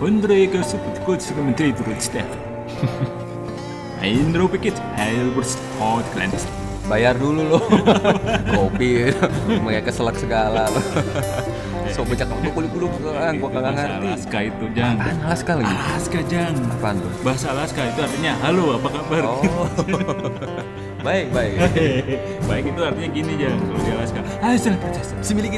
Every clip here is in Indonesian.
혼들에게 숲고 지금은 데이트로 치대. Ain pikir air bersport kalian. Bayar dulu lo. Kopi, mereka keselak segala lo. So becak waktu kulit kulit sekarang gua kagak Bahasa ngerti. Alaska itu jang. Apaan Alaska lagi? Alaska jang. Apaan tuh? Bahasa Alaska itu artinya halo apa kabar? Oh. baik, baik. Baik itu artinya gini jang kalau di Alaska. Ah salah percaya. Similik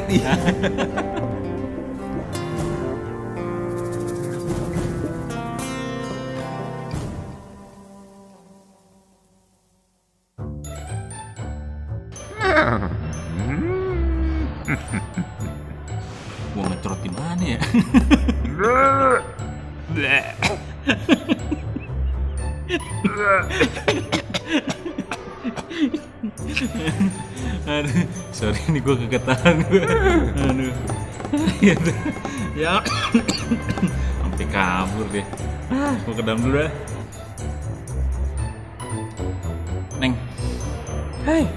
Aduh, sorry ini gue kegetaran gue. Aduh. Ya, ya. Sampai kabur deh. Gue ke dalam dulu dah. Neng, Hei,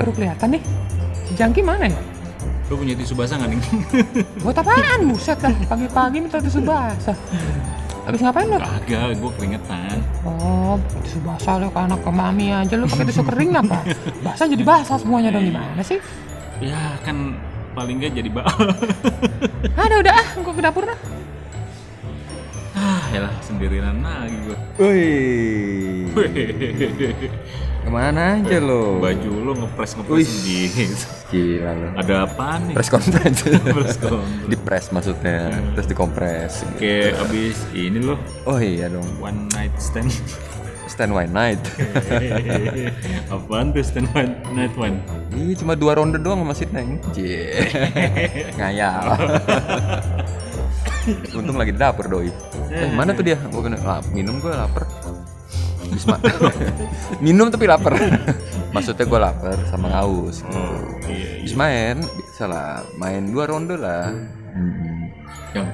baru kelihatan nih. Jangki mana ya? Lu punya tisu basah nggak, Neng? Buat apaan? Buset dah, pagi-pagi minta tisu basah. Habis ngapain lo? Kagak, gue keringetan. Oh, tisu basah lo ke anak ke mami aja lo pakai tisu kering apa? Basah jadi basah semuanya dong gimana sih? Ya kan paling nggak jadi bau. Ada udah ah, gua ke dapur dah. ah, yalah sendirian lagi gue. Wih. Ke mana aja lo? Baju lo ngepres ngepres sendiri. Gila lo. Ada apa nih? Press conference. Press conference. di press maksudnya, terus dikompres. gitu. Kayak abis ini loh Oh iya dong. one night stand. Stand wine night. Apaan tuh stand one night one? Ih, cuma dua ronde doang sama Neng. Cie. Ngayal. Untung lagi di dapur doi. Eh, mana tuh dia? Gua kena lap, minum gua lapar. Bisma. minum tapi lapar. Maksudnya gua lapar sama haus. gitu. Iya, Bis main, bisa lah. Main dua ronde lah. Yang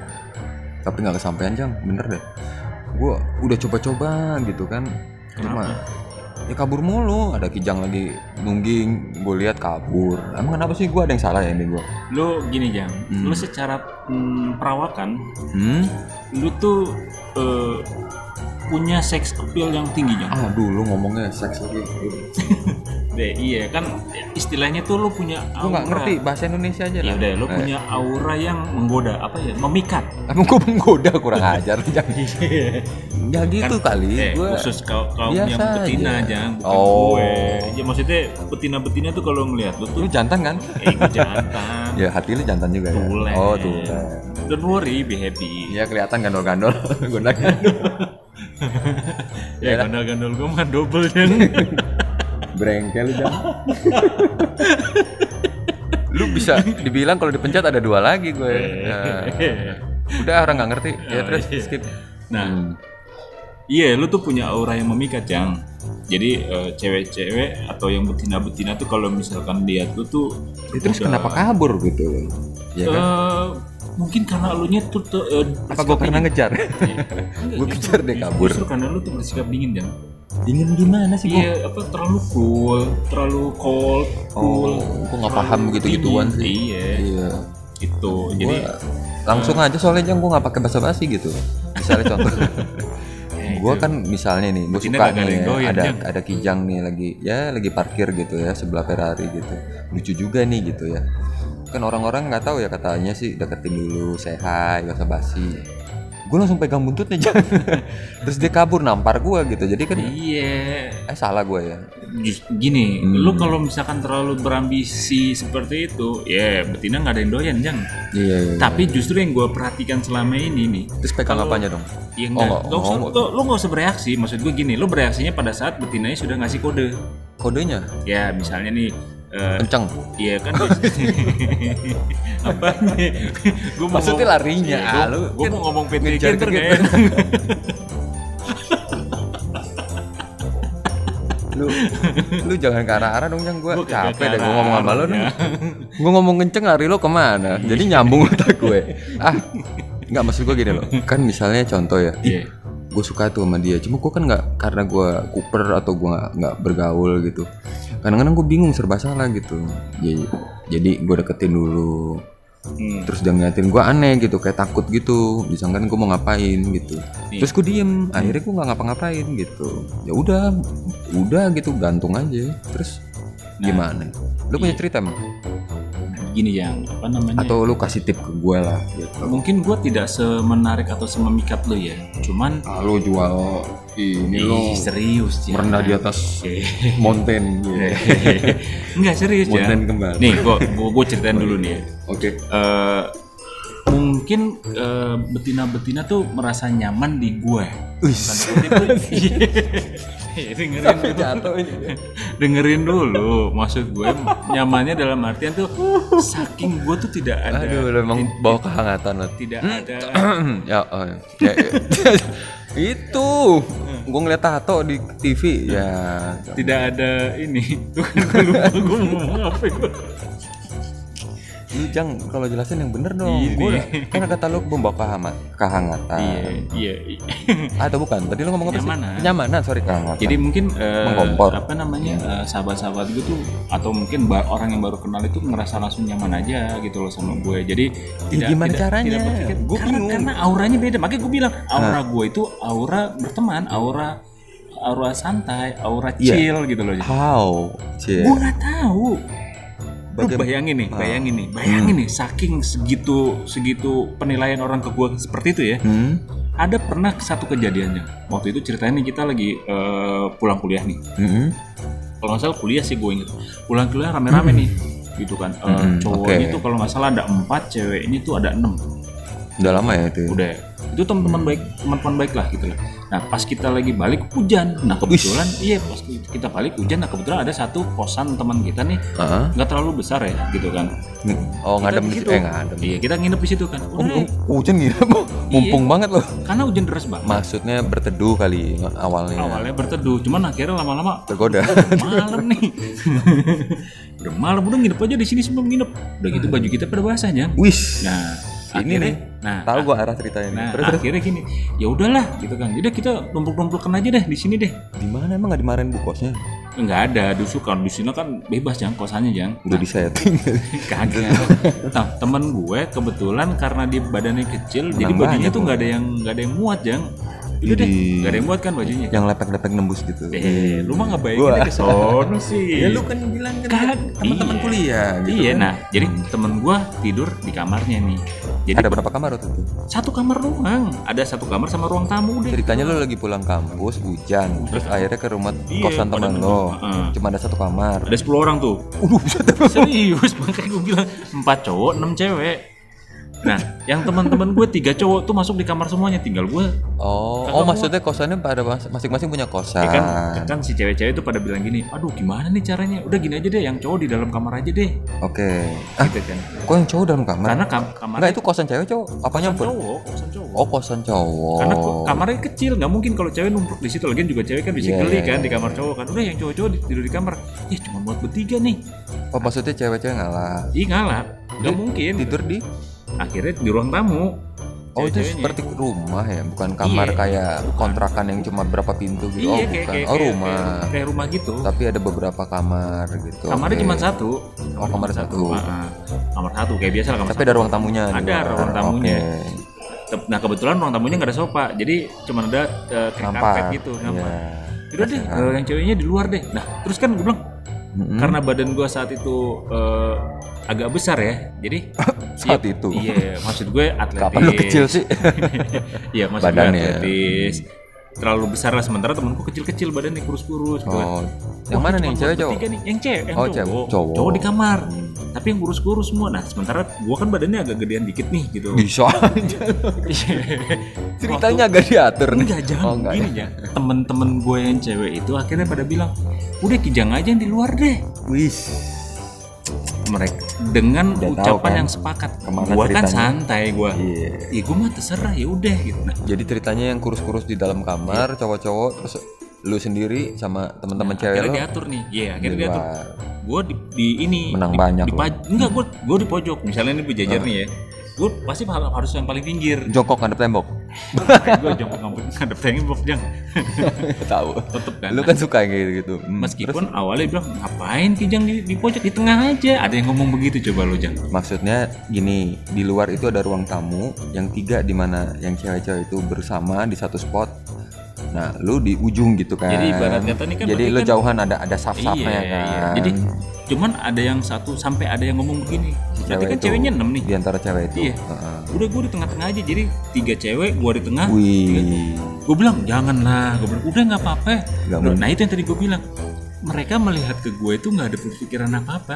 Tapi nggak kesampaian jang, bener deh. Gua udah coba-coba gitu kan. Cuma ya kabur mulu. Ada kijang lagi nungging, gue lihat kabur. Emang kenapa sih gua ada yang salah ya ini gua? lu gini jang, lu secara mm, perawakan, Hmm? lu tuh eh, punya sex appeal yang tinggi jang. Ah dulu ngomongnya seks lagi. Deh, iya kan istilahnya tuh lu punya Gue nggak ngerti bahasa Indonesia aja Ya lah. udah, lu Eh, punya aura yang menggoda apa ya? Memikat. Emang gue menggoda kurang ajar jangan. ya gitu kali. Eh, gua khusus kau kaum yang biasa betina aja. jangan bukan Oh. gue. Ya maksudnya betina-betina tuh kalau ngelihat lu tuh lu jantan kan? eh gue jantan. Ya hati lu jantan juga ya. Tulen. Oh tuh. Don't worry, be happy. Iya kelihatan gandol-gandol. Gondang-gandol. Ya, gandol-gandol gue mah double kan. Brengkel jangan. lu bisa dibilang kalau dipencet ada dua lagi gue. Nah, udah orang nggak ngerti. Ya terus skip. Nah, Hmm. iya lu tuh punya aura yang memikat, Jang. Jadi eh, cewek-cewek atau yang betina-betina tuh kalau misalkan lihat lu tuh Ya, terus udah- kenapa kabur gitu? Ya kan? Eh, mungkin karena lu nya tuh tuh, eh, Apa gue pernah ngejar? gue kejar deh kabur. Justru karena lu tuh bersikap dingin, Jang. Dingin gimana sih? Iya, apa terlalu cool, terlalu cold, cool. Oh, gue nggak paham gitu-gituan dingin. sih. Iya, Iya. itu. Jadi Gua langsung aja soalnya jang gue nggak pakai basa-basi gitu. Misalnya contoh. gue kan misalnya nih, gue suka nih doyan, ada Jang. ada kijang nih lagi ya lagi parkir gitu ya sebelah Ferrari gitu. Lucu juga nih gitu ya. Kan orang-orang nggak tahu ya katanya sih deketin dulu, say hi, basa-basi. Gue langsung pegang buntutnya jangan. Terus dia kabur nampar gue gitu. Jadi kan iya. eh salah gue ya. Gini, Hmm. lu kalau misalkan terlalu berambisi seperti itu, ya betina nggak ada yang doyan, Jang. Iya. iya. Tapi justru yang gue perhatikan selama ini nih, Terus pegang apanya dong? ya Oh, enggak, nggak- nggak usah, oh, lo, lo nggak usah bereaksi. Maksud gue gini, lo bereaksinya pada saat betinanya sudah ngasih kode. Kodenya Ya, misalnya nih, eh, kenceng. Iya kan apa gue Maksudnya larinya, ah, lu gue mau ngomong PT ngejar gitu. enak. lu lu jangan ke arah-arah dong yang gue capek deh gue ngomong sama lo nih. Gue ngomong kenceng lari lo ke mana? Jadi nyambung otak gue. Ah nggak maksud gue gini loh. Kan misalnya contoh ya Iya. Gue suka tuh sama dia. Cuma gue kan nggak karena gue kuper atau gue nggak bergaul gitu. Kadang-kadang gue bingung serba salah gitu. Jadi, jadi gue deketin dulu. Hmm. terus dia ngeliatin gue aneh gitu kayak takut gitu. Disangkain gue mau ngapain gitu. Iya. terus gue diem. Akhirnya gue nggak ngapa-ngapain gitu. Ya udah udah gitu gantung aja. Terus Nah, gimana? Lu punya iya. cerita emang gini yang apa namanya? Atau lu kasih tip ke gue lah gitu. Mungkin gue tidak semenarik atau sememikat lo ya cuman ah, lu jual ini Ih, serius ya merendah di atas mountain. Enggak serius ya mountain kembali. Nih gua gua, gua ceritain dulu nih. Ya oke. Eh, mungkin eh, betina-betina tuh merasa nyaman di gue kutip tuh- Iya, dengerin dulu. jatuh ini. Dengerin dulu maksud gue nyamannya dalam artian tuh saking gue tuh tidak ada aduh lu emang bawa kehangatan lo tidak ada ya, oh, ya, ya. itu. Gue ngeliat tato di TV ya tidak ada ini. Tuh kan gue lupa gue mau ngomong apa gue lu jang kalau jelasin yang bener dong Ini. gue kan kata lu membawa kehamat, kehangatan iya iya iya. atau bukan tadi lu ngomong apa sih Kenyamanan. kenyamanan sorry kehangatan Jadi mungkin eh, Mengkompor. apa namanya eh, sahabat-sahabat gue tuh atau mungkin orang yang baru kenal itu ngerasa langsung nyaman aja gitu loh sama gue. Jadi tidak gimana tidak, caranya? Tidak berpikir, karena, bingung. karena auranya beda. Makanya gue bilang aura gue itu aura berteman, aura aura santai, aura Iya. chill gitu loh. how cie Gue nggak tahu. Lu bayangin nih, Ah. bayangin nih, bayangin nih, saking segitu segitu penilaian orang ke gue seperti itu ya. hmm? Ada pernah satu kejadiannya. Waktu itu ceritanya nih kita lagi eh, pulang kuliah nih. Hmm? kalau nggak salah kuliah sih gue inget pulang kuliah rame-rame nih gitu kan Eh, Hmm, cowoknya oke. tuh kalau nggak salah ada empat ceweknya tuh ada enam udah lama ya itu udah itu teman-teman baik teman-teman baik lah gitu lah nah pas kita lagi balik hujan. Nah kebetulan iya pas kita balik hujan. Nah kebetulan ada satu kosan teman kita nih Heeh. nggak terlalu besar ya gitu kan. Oh ngadem Kita di gitu. eh ngadem. Iya kita nginep di situ kan. Oh, udah. oh, hujan ngira mumpung banget loh. Karena hujan deras banget. Maksudnya berteduh kali awalnya. Awalnya berteduh cuman akhirnya lama-lama tergoda. Malam nih. Udah malam udah nginep aja di sini sebelum nginep. Udah gitu baju kita pada basahnya wis nah ini akhirnya- nih nah tahu gua arah ceritanya nah terus terus. akhirnya gini ya udahlah gitu kan. Udah kita numpuk-numpukkan aja deh di sini deh. Di mana? Emang nggak dimarahin bu kosnya? Nggak ada dusu kan di sini kan bebas jang kosannya jang. Udah di setting. kagak. Nah temen gue kebetulan karena dia badannya kecil jadi Menang bajunya banyak tuh. nggak ada yang nggak ada yang muat jang udah deh. Nggak ada yang muat kan bajunya. yang lepek-lepek nembus gitu. Eh lu mah nggak bayangin Gua- ke sono sih. Ya lu kan bilang kan Kan, teman-teman iya. kuliah gitu iya kan. nah jadi temen gue tidur di kamarnya nih. Jadi ada berapa kamar waktu itu? Satu kamar doang. Ada satu kamar sama ruang tamu deh. Ceritanya lu lagi pulang kampus hujan terus akhirnya ke rumah Iya, kosan teman temen. lo. Heeh. cuma ada satu kamar. Ada 10 orang tuh. Serius makanya gue bilang empat cowok enam cewek nah yang teman-teman gue tiga cowok tuh masuk di kamar semuanya. Tinggal gue. Oh oh maksudnya kosannya pada mas- masing-masing punya kosan. Ya kan kan si cewek-cewek itu pada bilang gini aduh gimana nih caranya? Udah gini aja deh yang cowok di dalam kamar aja deh. Oke. Ah gitu kan. kok yang cowok dalam kamar? Karena kam kamar enggak itu kosan cewek cowok? Apa nyampur cowok kosan cowok. Oh kosan cowok. Karena kamarnya kecil nggak mungkin kalau cewek numpuk di situ. Lagi juga cewek kan bisa Iya, geli iya, kan iya. di kamar cowok kan. Udah yang cowok-cowok tidur di kamar. Ya cuma buat bertiga nih. Oh maksudnya cewek-cewek ngalah? Ih ngalah. Nggak mungkin. tidur di akhirnya di ruang tamu Oh itu seperti rumah ya, bukan kamar Iya. kayak kontrakan yang cuma berapa pintu gitu. oh iya kayak, bukan. kayak, oh rumah. kayak, kayak rumah gitu Tapi ada beberapa kamar gitu. kamarnya oke. cuma satu Oh kamar satu. Ah, ah. kamar satu kayak biasa lah kamar Tapi satu ada ruang tamunya. Ada luar. ruang tamunya. Tep- nah kebetulan ruang tamunya nggak ada sofa jadi cuma ada eh, kayak Nampak. karpet gitu nampak Iya. udah deh eh, yang ceweknya di luar deh nah terus kan gue bilang Mm-mm. karena badan gue saat itu eh, agak besar ya jadi Saat iya, itu? iya maksud gue atletis Kapan lu kecil sih? iya maksud gue Badannya. atletis terlalu besar lah sementara temanku kecil-kecil badannya kurus-kurus gitu kan. oh. Yang Wah, mana nih, buat cewek cowok? nih. Yang cewek, yang Oh, cowok. Cowok. Cowok di kamar. Tapi yang kurus-kurus semua. Nah, sementara gua kan badannya agak gedean dikit nih gitu. Bisa aja. Ceritanya agak diatur nih. Enggak jangan Oh, enggak gini ya. Temen-temen gue yang cewek itu akhirnya pada bilang, udah kijang aja yang di luar deh. Wis. Mereka dengan Udah ucapan kan yang sepakat. ke mana Gua kan santai gua. Iya. Ya gua mah terserah ya udah gitu. Nah, Jadi ceritanya yang kurus-kurus di dalam kamar, cowok-cowok terus lu sendiri sama teman-teman cewek akhirnya lu diatur nih. Iya, di akhirnya diatur. gue di, di ini Menang di, banyak di paj- enggak gue gue di pojok misalnya ini berjajar nih ya gue pasti harus yang paling pinggir. Jongkok ngadep tembok. gue jongkok ngadep tembok jang. Tahu. Tetep kan? Lu kan suka yang gitu. Gitu meskipun awalnya bilang ngapain kijang di, di pojok? Di tengah aja. Ada yang ngomong begitu coba lo jang. Maksudnya gini di luar itu ada ruang tamu yang tiga di mana yang cewek-cewek itu bersama di satu spot. Nah lu di ujung gitu kan. Jadi ibarat kata nih kan jadi lu kan- jauhan ada ada saf safnya iya, kan. Iya. jadi cuman ada yang satu sampai ada yang ngomong begini. Si berarti kan itu. ceweknya enam nih. Di antara cewek itu. Iya. Heeh. udah gue di tengah-tengah aja. Jadi tiga cewek gue di tengah. Gue bilang jangan lah gue bilang udah nggak apa-apa. Nah itu yang tadi gue bilang. Mereka melihat ke gue itu nggak ada berpikiran apa-apa.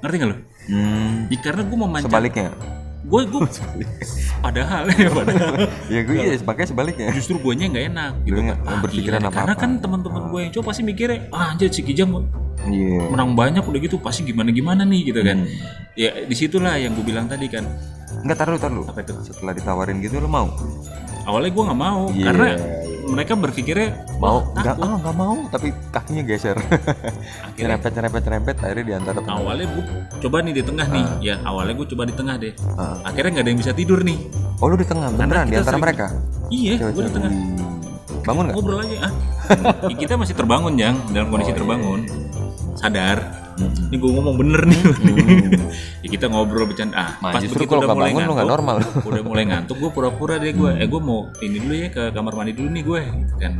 Ngerti nggak lo? hmm, Ya, karena gue mau sebaliknya gue gue padahal ya padahal ya gue iya makanya sebaliknya justru gue nya nggak enak gitu kan nggak Ah, berpikiran gila deh. apa-apa. karena kan teman-teman gue yang cowok pasti mikirnya ah anjir si Kijang iya menang banyak udah gitu pasti gimana gimana nih gitu kan Hmm. ya di situlah yang gue bilang tadi kan Enggak taruh taruh. Apa itu? Setelah ditawarin gitu lo mau? Awalnya gue nggak mau Iya, karena iya. mereka berpikirnya Mau? "Wah, Enggak, takut ah enggak mau, tapi kakinya geser. akhirnya nyerempet nyerempet nyerempet akhirnya di antara temen. awalnya gue coba nih di tengah nih ya awalnya gue coba di tengah deh Ah. akhirnya nggak ada yang bisa tidur nih Oh lu di tengah beneran di antara sering- mereka? iya gue di tengah. Bangun nggak? ngobrol aja ah kita masih terbangun jang dalam Oh, kondisi iya. terbangun sadar Hmm. Ini gue ngomong bener nih. Ya kita ngobrol bercanda. Ah Nah, pas justru begitu kalau udah mulai bangun lu nggak ngantuk normal. udah mulai ngantuk gue pura-pura deh gue eh gue mau ini dulu ya ke kamar mandi dulu nih gue gitu kan.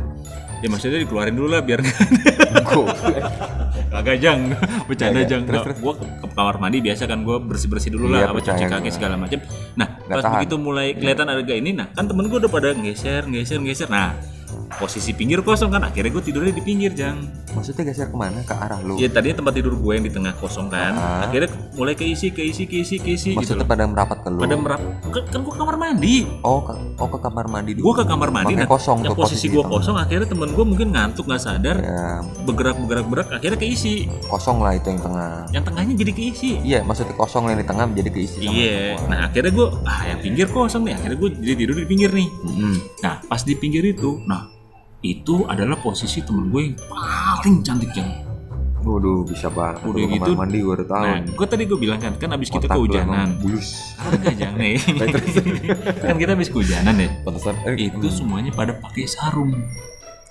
Ya maksudnya dikeluarin dulu lah biar kagak jang bercanda Iya, iya. jang. Terus, terus. gue ke kamar mandi biasa kan gue bersih bersih dulu Iya, lah apa cuci kaki segala macam nah Nggak pas tahan. begitu mulai kelihatan ada gak ini nah kan temen gue udah pada geser geser geser nah posisi pinggir kosong kan akhirnya gue tidurnya di pinggir jang Maksudnya geser ke mana? Ke arah lu? ya tadinya tempat tidur gue yang di tengah kosong kan Ah. akhirnya mulai keisi keisi keisi keisi gitu Maksudnya loh pada merapat ke lu? pada merap kan, kan gue kamar mandi Oh, ke, oh ke kamar mandi gue ke kamar mandi nah, kosong yang tuh posisi gue kosong akhirnya temen gue mungkin ngantuk nggak sadar Ya, bergerak bergerak bergerak akhirnya keisi kosong lah itu yang tengah. yang tengahnya jadi keisi Iya, maksudnya kosong yang di tengah menjadi keisi iya semua. nah akhirnya gue ah yang pinggir kosong nih akhirnya gue jadi tidur di pinggir nih Mm-mm. nah pas di pinggir itu nah itu adalah posisi temen gue yang paling cantik yang Waduh, bisa banget. Udah gitu, mandi gue udah tahu. nah gue tadi gue bilang kan kan abis kita Otak lu kehujanan bulus. Kagak jangan nih kan kita habis kehujanan ya Pantesan eh, itu semuanya pada pakai sarung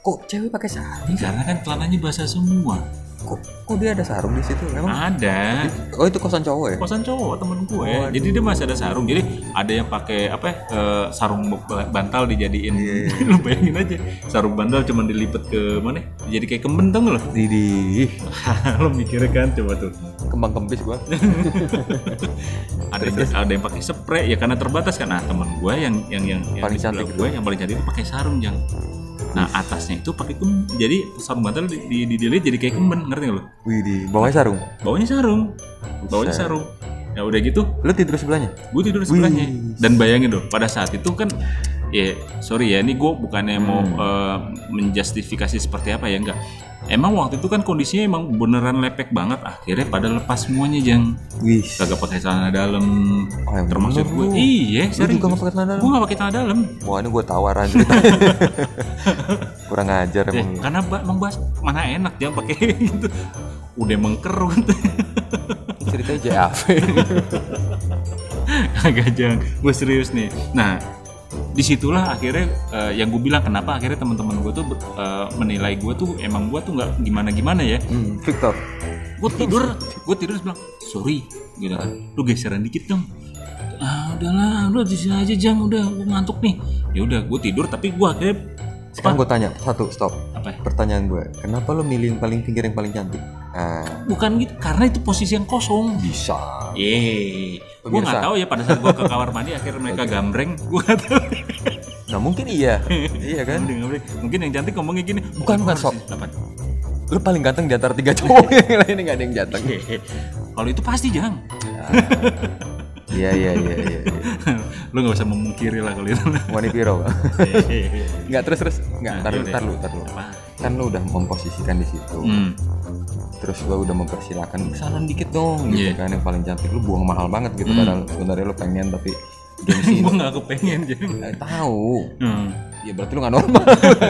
kok cewek pakai sarung? karena kan celananya basah semua Kok, kok dia ada sarung di situ? Emang? ada. Oh itu kosan cowok ya? kosan cowok temen gue. Waduh. jadi dia masih ada sarung. Jadi ada yang pakai apa ya, eh, sarung bantal dijadiin. Iya, lu bayangin aja sarung bantal cuman dilipat ke mana? Jadi kayak kemben tau nggak lo mikirnya kan coba tuh. Kembang kempis gua. ada yang, ada yang pakai spray. Ya karena terbatas kan. Nah teman gue yang yang yang, yang Paling cantik gue yang paling cantik itu pakai sarung jang nah atasnya itu pakai kem jadi sarung bantal di, di, dilihat jadi kayak kemben ngerti nggak lo Wih di bawahnya sarung. bawahnya sarung. Bawahnya sarung. Ya udah gitu. Lu tidur sebelahnya? gue tidur di sebelahnya. Wih. dan bayangin dong pada saat itu kan ya sorry ya ini gue bukannya mau Hmm. eh, menjustifikasi seperti apa ya enggak emang waktu itu kan kondisinya emang beneran lepek banget akhirnya pada lepas semuanya jang Wih. kagak pakai celana dalam Oh, yang termasuk gue iya serius juga nggak pakai celana dalam? gue gak pakai celana dalam Wah ini gue tawaran. Kurang ajar Eh, emang. lu. karena ba- emang bahas mana enak jangan pakai gitu udah mengkerut Ceritanya JAV. agak jangan gue serius nih nah di situlah akhirnya eh, yang gue bilang kenapa akhirnya teman-teman gue tuh eh, menilai gue tuh emang gue tuh nggak gimana gimana ya hmm, Victor. gue tidur gue tidur terus bilang sorry gitu kan lu geseran dikit dong ah udahlah udah di sini aja jang udah gue ngantuk nih ya udah gue tidur tapi gue akhirnya Sekarang gue tanya satu stop. apa ya? Pertanyaan gue, kenapa lu milih yang paling pinggir yang paling cantik? Nah, bukan gitu karena itu posisi yang kosong bisa. Yeay, gue nggak tahu ya pada saat gue ke kamar mandi akhirnya mereka gambreng, gue nggak tahu. Nah mungkin iya, iya kan? Mungkin, yang cantik ngomongnya gini, Bukan, bukan, sok. Lu paling ganteng di antara tiga cowok yang lainnya gak ada yang ganteng. Kalau itu pasti jang, Iya iya iya iya. iya. lu nggak usah memungkiri lah kalau itu. Wani Piro. Enggak terus terus enggak Nah, tar lu yaudah. tar lu tar lu. Apa? Kan lu udah memposisikan di situ. Hmm. Terus gua udah mempersilahkan ke sana dikit dong gitu Iya. kan yang paling cantik lu buang mahal banget gitu Hmm. padahal sebenarnya lu pengen tapi gue nggak kepengen. Eh, tahu. Hmm. Ya berarti lu gak normal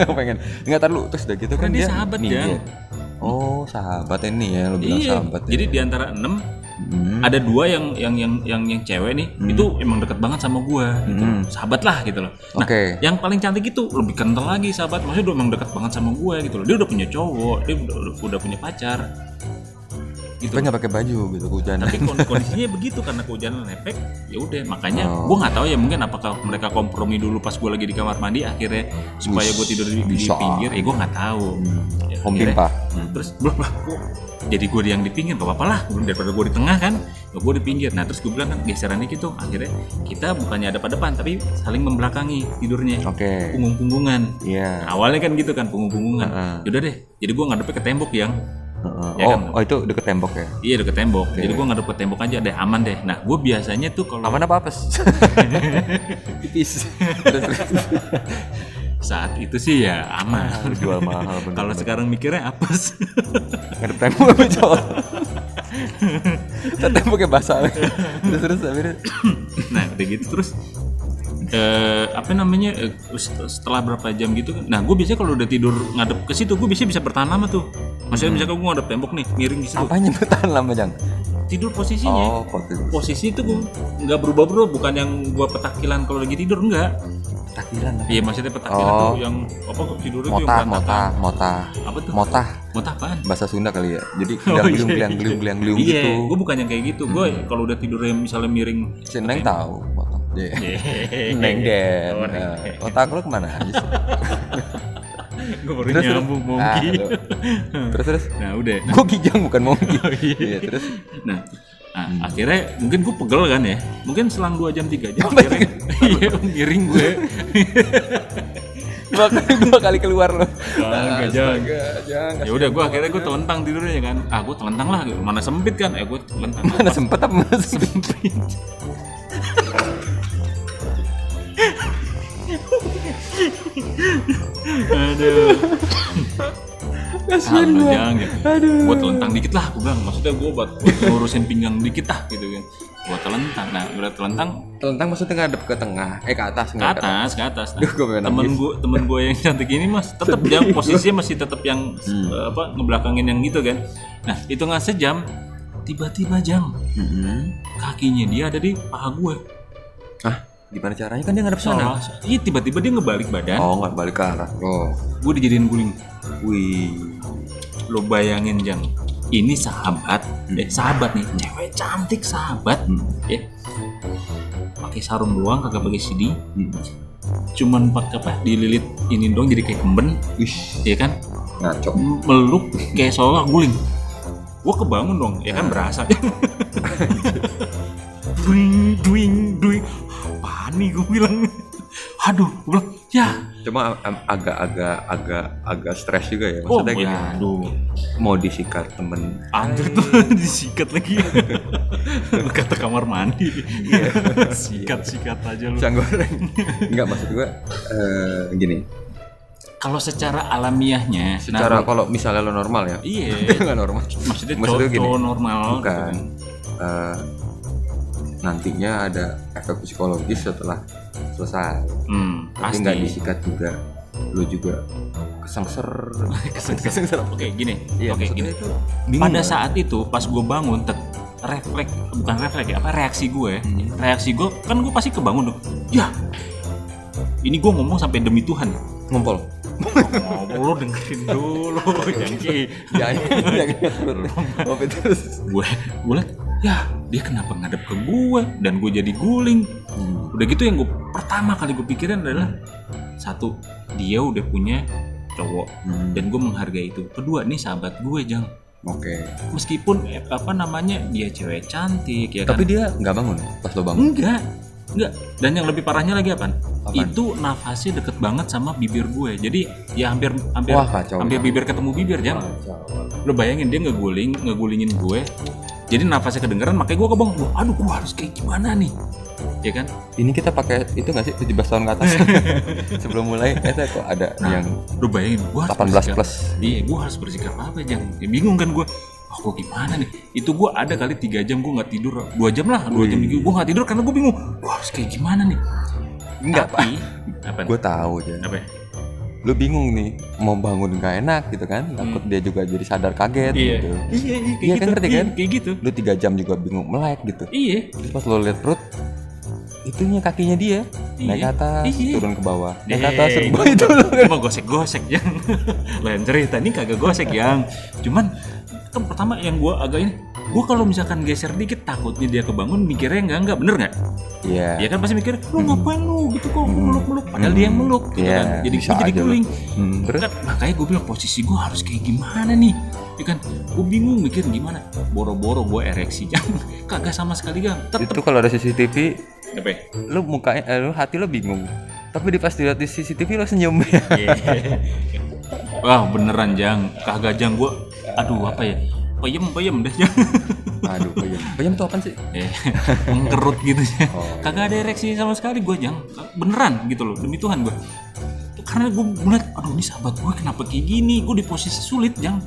Lu pengen Enggak tar lu Terus udah gitu kan Karena dia dia sahabat. Jang. Oh sahabat ini ya Lu bilang Iya, sahabat ya. jadi di antara enam Hmm. ada dua yang yang yang yang yang cewek nih itu emang deket banget sama gua gitu Hmm. sahabat lah gitu loh nah Oke. yang paling cantik itu lebih kental lagi sahabat maksudnya udah emang deket banget sama gua gitu loh dia udah punya cowok dia udah, udah punya pacar gitu Tapi nggak pakai baju gitu hujan. tapi kon- kondisinya begitu karena kehujanan efek ya udah makanya Oh. gua nggak tahu ya mungkin apakah mereka kompromi dulu pas gua lagi di kamar mandi akhirnya supaya gua tidur di, di pinggir ya gua nggak tahu Ya, Home akhirnya- Pimpa. Nah, terus belum lah gua jadi gue yang di pinggir gak apa-apa lah daripada gue di tengah kan gue di pinggir nah terus gue bilang kan geseran dikit tuh akhirnya kita bukannya ada pada depan tapi saling membelakangi tidurnya Oke. punggung-punggungan Iya. Nah, awalnya kan gitu kan punggung-punggungan Heeh. yaudah deh jadi gue ngadepnya ke tembok yang Heeh. Ya oh, kan? oh itu deket tembok ya. iya deket tembok jadi gue ngadep ke tembok aja deh aman deh nah gue biasanya tuh kalau Aman apa apes? Tipis. Terus, terus. saat itu sih ya aman Harus jual mahal kalau sekarang mikirnya apes Ngadep tembok apa cowok? Terus temboknya basah. terus terus akhirnya nah udah gitu terus eh apa namanya set- setelah berapa jam gitu kan nah gue biasanya kalau udah tidur ngadep ke situ gue biasanya bisa bertahan lama tuh maksudnya misalkan gue ngadep tembok nih miring di situ apanya bertahan lama jang? tidur posisinya Oh, posisi. posisi itu gue nggak berubah berubah bukan yang gue petakilan kalau lagi tidur enggak Takilan apa? iya maksudnya petakilan Oh. tuh yang apa tidur itu yang Motah, berantakan motah, motah. apa tuh Motah motah apaan bahasa Sunda kali ya. Jadi Oh, geliang iya. geliang geliang geliang geliang iya gitu. gue bukan yang kayak gitu gue kalau udah tidurnya misalnya miring Si Neng tahu motah. Iya. Neng Den. Oh, Neng Nah, Den. Otak lu ke mana aja sih? gue baru Terus, nyambung mongki lu. Terus terus. nah udah Gue kijang bukan mongki. Oh, iya. Iya, terus Nah, nah, akhirnya mungkin gue pegel kan ya. Mungkin selang 2 jam 3 jam akhirnya iya miring gue. dua kali dua kali keluar lo. Enggak jangan. jangan. Ya udah gue akhirnya gue telentang tidurnya kan. Ah, gue telentang lah. Mana sempit kan? Eh, gue telentang. Mana sempet apa mana sempet? Aduh. Gua. jangan gitu. Aduh. Gue telentang dikit lah, gue bilang. Maksudnya gue buat, buat ngurusin pinggang dikit lah gitu kan. Gue telentang. Nah, udah telentang Telentang maksudnya ngadep ke tengah, eh ke atas ke atas, ke atas. Nah, Duh, temen nangis. gue, temen gue yang cantik ini mas, tetap dia posisinya masih tetap yang Hmm. eh, apa ngebelakangin yang gitu kan. Nah, itu nggak sejam, tiba-tiba jam Mm-mm. kakinya dia ada di paha gue. Ah, gimana caranya kan dia ngadep sana? Salah. Iya, tiba-tiba dia ngebalik badan, Oh, nggak balik ke arah. Oh, gue dijadiin guling. wih. Lo bayangin jang, ini sahabat, eh sahabat nih, cewek cantik sahabat, Hmm. ya. Pakai sarung doang, kagak pakai CD, Hmm. cuman pakai apa? Dililit ini doang jadi kayak kemben, Wih, ya kan? ngaco. meluk kayak seolah guling gue kebangun dong ya kan berasa duing duing duing nih gue bilang aduh gue bilang ya Cuma agak-agak agak agak stres juga ya. oh Maksudnya gini, ya aduh mau disikat temen. anjir tuh disikat lagi kata kamar mandi sikat sikat aja lu Pisang goreng. Enggak maksud gua eh, gini. kalau secara alamiahnya Secara nah, kalau misalnya lo normal ya. iya nggak normal. maksudnya Maksudnya cowok gini, normal Bukan. Eh, nantinya ada efek psikologis setelah selesai. hmm, Tapi pasti nggak disikat juga. Lo juga kesengser. kesengser oke gini Iya, oke maksudnya gini itu pada kan? saat itu pas gue bangun tet- refleks bukan refleks ya apa reaksi gue Hmm. reaksi gue kan gue pasti kebangun dong ya ini gue ngomong sampai demi Tuhan ngompol. ngobrol dengerin dulu janji jangan ngopi terus. gue gue liat ya dia kenapa ngadep ke gue dan gue jadi guling? Hmm. udah gitu yang gue pertama kali gue pikirin adalah satu dia udah punya cowok Hmm. dan gue menghargai itu. Kedua nih sahabat gue jang. Oke. meskipun eh, apa namanya dia cewek cantik ya kan? Tapi dia nggak bangun pas lo bangun. enggak enggak. Dan yang lebih parahnya lagi apa itu nafasnya deket banget sama bibir gue jadi ya hampir hampir Wah, kacau. hampir bibir ketemu bibir jang. Lo bayangin dia ngeguling ngegulingin gue jadi nafasnya kedengeran makanya gue kebong Wah, aduh gue harus kayak gimana nih? Ya kan? Ini kita pakai itu nggak sih? 17 tahun ke atas? Sebelum mulai, eh kok ada yang lo bayangin gue harus 18 bersikap- plus. iya gue harus bersikap apa jang ya, bingung kan gue oh gue gimana nih? Itu gue ada kali tiga jam gue nggak tidur dua jam lah dua jam gue nggak tidur karena gue bingung gue harus kayak gimana nih? Enggak, tapi apa Gue tahu aja. apa? ya? Lu bingung nih mau bangun gak enak gitu kan takut dia juga jadi sadar kaget iya. gitu. Iya iya kayak Iya kan, gitu. ngerti Iya, kan? kayak gitu. Lu tiga jam juga bingung melek gitu. Iya. Terus pas lo liat perut itunya kakinya dia naik ke Iya, atas iya. turun ke bawah. Naik ke atas turun ke bawah. itu lo Cuma gosek-gosek yang lain cerita ini kagak gosek yang. Cuman kan pertama yang gua agak ini gua kalau misalkan geser dikit takutnya dia kebangun mikirnya enggak enggak bener nggak iya. Ya kan pasti mikir lu ngapain lu? Gitu kok meluk meluk padahal dia yang meluk gitu Iya, kan. Jadi bisa jadi lu. guling Hmm, terus kan makanya gue bilang posisi gue harus kayak gimana nih? Ya kan gue bingung mikir gimana. Boro-boro gue ereksi jangan kagak sama sekali gang. Tetep. Itu kalau ada CCTV apa ya? lu mukanya eh, lu hati lo bingung. Tapi di pas dilihat di CCTV lo senyum. Ya Wah beneran jang. Kagak jang gue aduh apa ya? peyem peyem deh. Aduh peyem. Peyem tuh apa sih? Eh, mengkerut gitu ya Oh. kagak ada ereksi sama sekali gue jang. Beneran gitu loh demi Tuhan gue karena gue ngeliat aduh ini sahabat gue kenapa kayak gini? Gue di posisi sulit jang.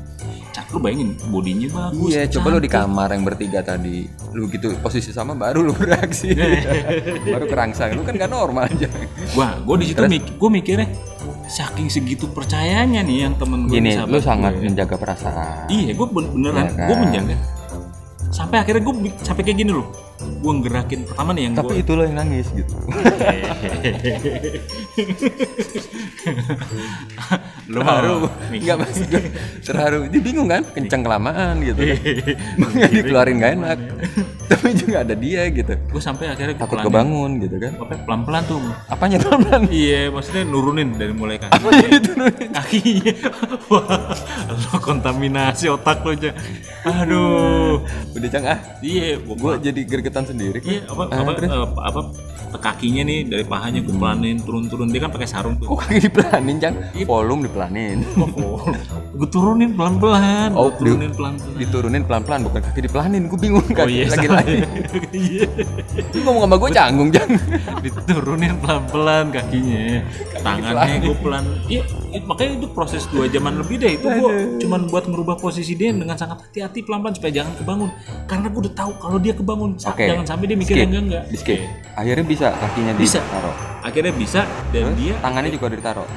Cak, lu bayangin bodinya bagus iya coba lo di kamar yang bertiga tadi lu gitu posisi sama baru lu bereaksi baru kerangsang lu kan gak normal aja Wah, gue di situ mik gue mikirnya saking segitu percayanya nih yang temen gue gini lu sangat gue. menjaga perasaan iya gue beneran Iya kan? gue menjaga sampai akhirnya gue sampai kayak gini loh gue ngerakin pertama nih yang tapi gue itu lo yang nangis gitu. Lu terharu. mau nggak maksud gue terharu. Dia bingung kan? Kencang kelamaan gitu makanya dikeluarin gak enak. Tapi juga ada dia gitu. Gue sampai akhirnya takut kebangun gitu kan. Apa pelan pelan tuh. Apanya teman iya maksudnya nurunin dari mulai kaki kakinya. Wah lo kontaminasi otak lo aja. Aduh. Udah cang ah. Iya gue gua jadi gergetan sendiri Iya, apa Ah, apa, terus? eh, apa kakinya nih dari pahanya gue pelanin turun-turun dia kan pakai sarung tuh. kok kaki dipelanin cang Iya. volume dipelanin gue turunin pelan-pelan. Oh, Gua turunin pelan-pelan. diturunin pelan-pelan bukan kaki dipelanin gue bingung Oh kaki iya, lagi salah. lagi Iya. Lu ngomong sama gue canggung cang Diturunin pelan-pelan kakinya. Tangannya gue pelan. Iya, i- makanya itu proses dua jaman lebih deh itu gue cuman buat merubah posisi dia dengan sangat hati-hati pelan-pelan supaya jangan kebangun. Karena gue udah tahu kalau dia kebangun, sa- Oke. jangan sampai dia mikir Skip. enggak enggak. di skip akhirnya bisa kakinya Bisa. ditaruh Akhirnya bisa dan Terus dia tangannya juga udah ditaruh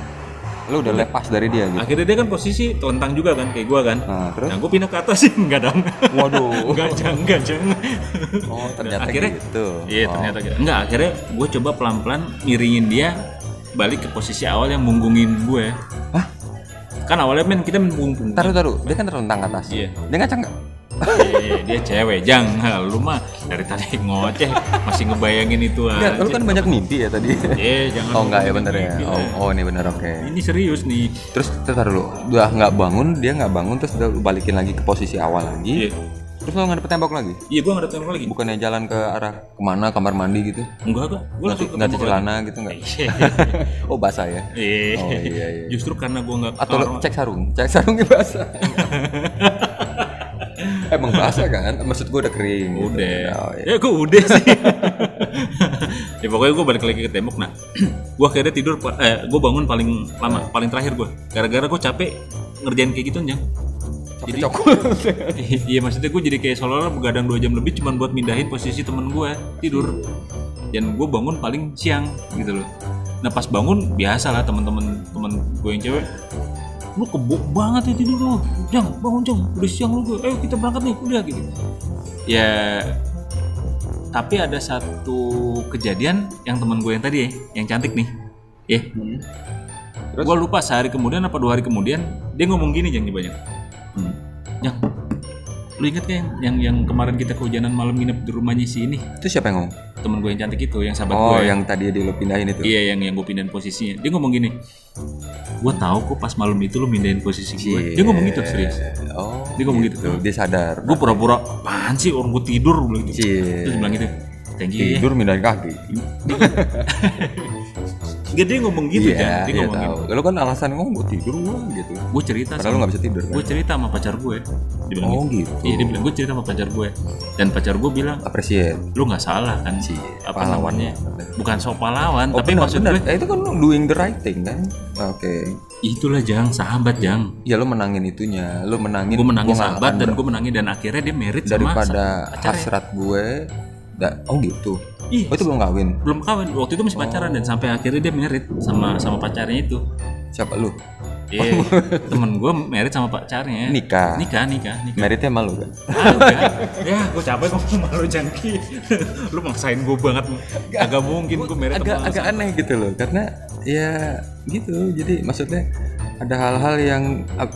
lu udah lepas dari dia gitu akhirnya dia kan posisi telentang juga kan kayak gua kan. nah terus Nah, gue pindah ke atas sih enggak dong. waduh Enggak, jangan, enggak, jangan. oh ternyata akhirnya gitu Iya, Oh. ternyata gitu. Enggak, akhirnya gue coba pelan-pelan miringin dia balik ke posisi awal yang munggungin gue. Hah? Kan awalnya men kita munggung taruh taruh dia kan terlentang ke atas Iya. dia ngacang nggak Iya, dia cewek, jang. Lu mah dari tadi ngoceh masih ngebayangin itu Enggak, aja. lu kan banyak mimpi ya tadi Iya, jangan. oh enggak ya bener ya oh, oh ini bener oke Ini serius nih. terus terus lu udah nggak bangun dia nggak bangun terus udah lu balikin lagi ke posisi awal lagi Iya. terus lu ngadep tembok lagi Iya, nggak ada tembok lagi. bukannya jalan ke arah ke mana kamar mandi gitu Enggak, enggak. Nggak langsung nggak tembok cuci celana gitu nggak Iya. oh basah ya Iya. Oh, iya, iya. Justru karena gue nggak atau cek sarung cek sarungnya basah emang basah kan? Maksud gua udah kering. Gitu. udah. Oh, iya. ya gue udah sih. Ya pokoknya gue balik lagi ke tembok nah gue akhirnya tidur eh, gue bangun paling lama paling terakhir gue gara-gara gue capek ngerjain kayak gitu jang jadi iya maksudnya gue jadi kayak seolah-olah begadang dua jam lebih cuman buat mindahin posisi temen gue tidur. Dan gue bangun paling siang gitu loh. Nah pas bangun biasa lah temen-temen temen gue yang cewek lu kebuk banget ya tidur lu jang bangun jang. Udah siang lu gue ayo kita berangkat nih. Udah gitu. Ya tapi ada satu kejadian yang temen gue yang tadi ya yang cantik nih. Ya. Gue lupa sehari kemudian apa dua hari kemudian dia ngomong gini jang nih banyak. Hmm. jang lu inget kan yang yang kemarin kita kehujanan malam nginep di rumahnya si ini? Itu siapa yang ngomong? Temen gue yang cantik itu yang sahabat oh gue yang tadi dia lu pindahin itu? Iya yang yang gue pindahin posisinya. Dia ngomong gini gue tahu kok pas malam itu lu mindahin posisi gue dia ngomong gitu serius. Oh Dia ngomong gitu. dia sadar. Gue pura-pura apaan sih orang gue tidur? Bilang gitu. Cie. terus dia bilang gitu thank you ya. Tidur mindahin kaki dia ngomong gitu iya kan dia iya ngomong tahu. gitu. Lu kan alasan ngomong gue tidur gua gitu. Gue cerita padahal lu nggak bisa tidur kan? gue cerita sama pacar gue dia bilang oh gitu. gitu. Iya dia bilang gue cerita sama pacar gue dan pacar gue bilang appreciate. Lu nggak salah kan Cie, apa pahlawan. namanya? Bukan sok pahlawan oh, tapi benar, maksud benar. gue Eh, itu kan lu doing the right thing kan? Oke. Itulah jang. Sahabat jang. Ya lu menangin itunya. Lu menangin gue menangin gua sahabat dan ber- gue menangin dan akhirnya dia merit sama daripada pacarnya. hasrat gue da- oh gitu Iya. Oh itu belum kawin. belum kawin waktu itu masih pacaran dan sampai akhirnya dia merit sama sama pacarnya itu Siapa lu? Iya, temen gue merit sama pacarnya. Nikah. Nikah, nikah, nikah. Meritnya malu kan? Ada. ya, gue capek ngomong sama lu jangki. lu maksain gue banget. Agak mungkin gue merit agak sama agak aneh gitu loh karena ya gitu jadi maksudnya ada hal-hal yang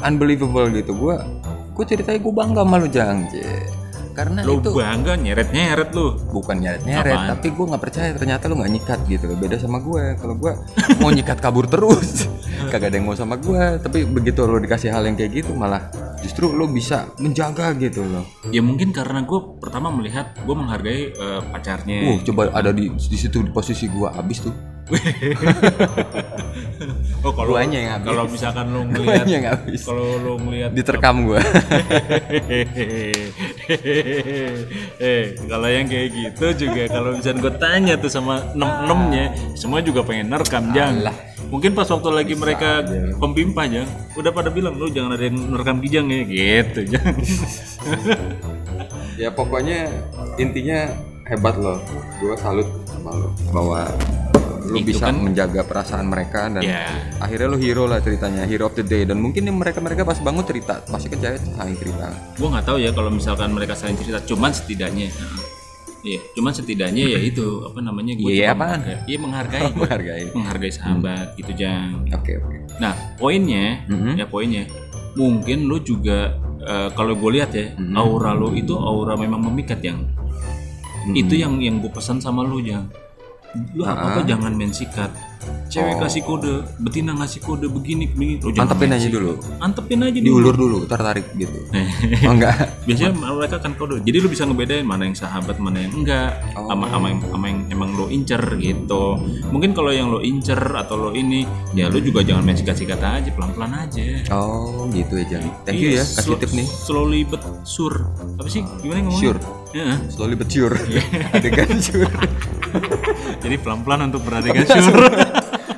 unbelievable gitu gua gua ceritanya gua bangga sama lu jang Cie. Karena lu itu bangga nyeret nyeret lu. bukan nyeret nyeret Apaan? tapi gua nggak percaya ternyata lu nggak nyikat gitu loh beda sama gue kalau gua mau nyikat kabur terus kagak ada yang mau sama gua tapi begitu lo dikasih hal yang kayak gitu malah justru lo bisa menjaga gitu loh Ya mungkin karena gue pertama melihat gue menghargai eh, pacarnya. uh coba ada di di situ di posisi gua abis tuh oh kalau guanya yang habis. kalau misalkan lu ngelihat yang habis. kalau lu ngelihat diterkam gua. Eh kalau yang kayak gitu juga kalau misalnya gue tanya tuh sama enam enamnya semua juga pengen nerekam jang. Mungkin pas waktu lagi mereka pempimpah jang udah pada bilang lu jangan ada yang nerekam kijang ya. Gitu jang. Ya pokoknya intinya hebat loh. Gue salut sama lo bahwa lu Itu bisa kan- menjaga perasaan mereka dan Ya. akhirnya lu hero lah ceritanya hero of the day dan mungkin mereka mereka pas bangun cerita pasti kan cewek saling cerita gue nggak tahu ya kalau misalkan mereka saling cerita cuman setidaknya. Iya, cuman setidaknya ya itu apa namanya gue Iya, apaan? menghargai, iya menghargai, gua. menghargai menghargai sahabat gitu jang. oke oke Nah, poinnya, Mhm. ya poinnya, mungkin lu juga eh, kalau gue lihat ya, Mhm. aura lu itu aura memang memikat yang. Mhm. Itu yang yang gue pesan sama lu yang. Lu apa apa jangan main sikat. Cewek Oh. kasih kode, betina ngasih kode begini begini. Jangan mantepin main aja sikat. dulu Antepin aja dulu. diulur dulu tertarik gitu oh enggak Biasanya mereka kan kode. Jadi lu bisa ngebedain mana yang sahabat, mana yang enggak, Oh. sama sama yang, yang emang lo incer gitu. Mungkin kalau yang lo incer atau lo ini, ya lu juga jangan main sikat-sikat aja, pelan-pelan aja. oh gitu ya Jang thank you Iya, ya kasih tip nih Slowly but sure. Apa sih? Gimana ngomongnya? Sure. Ya, slowly but sure adegan sure jadi pelan-pelan untuk beradegan sure.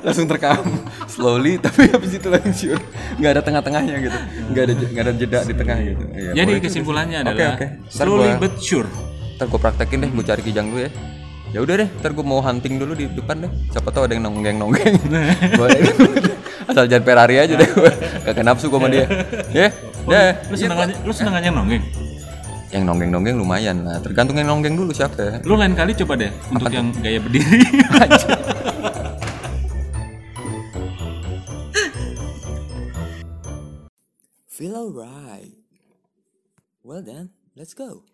Langsung terekam slowly tapi habis itu langsung sure nggak ada tengah-tengahnya gitu. Nggak ada nggak ada jeda di tengah gitu. Iya, jadi kesimpulannya Oke, adalah oke. Ntar slowly gua- but sure. ntar gue praktekin deh gue cari kijang dulu ya. Ya udah deh ntar gue mau hunting dulu di depan deh. Siapa tahu ada yang nonggeng nonggeng boleh asal jangan Ferrari aja deh gue kagak nafsu gue sama dia. Ya deh Lu seneng aja, lu seneng aja nonggeng. yang nonggeng nonggeng lumayan lah. Tergantung yang nonggeng dulu siapa. Ya Lu lain kali coba deh untuk yang gaya berdiri. Feel alright. Well then, let's go.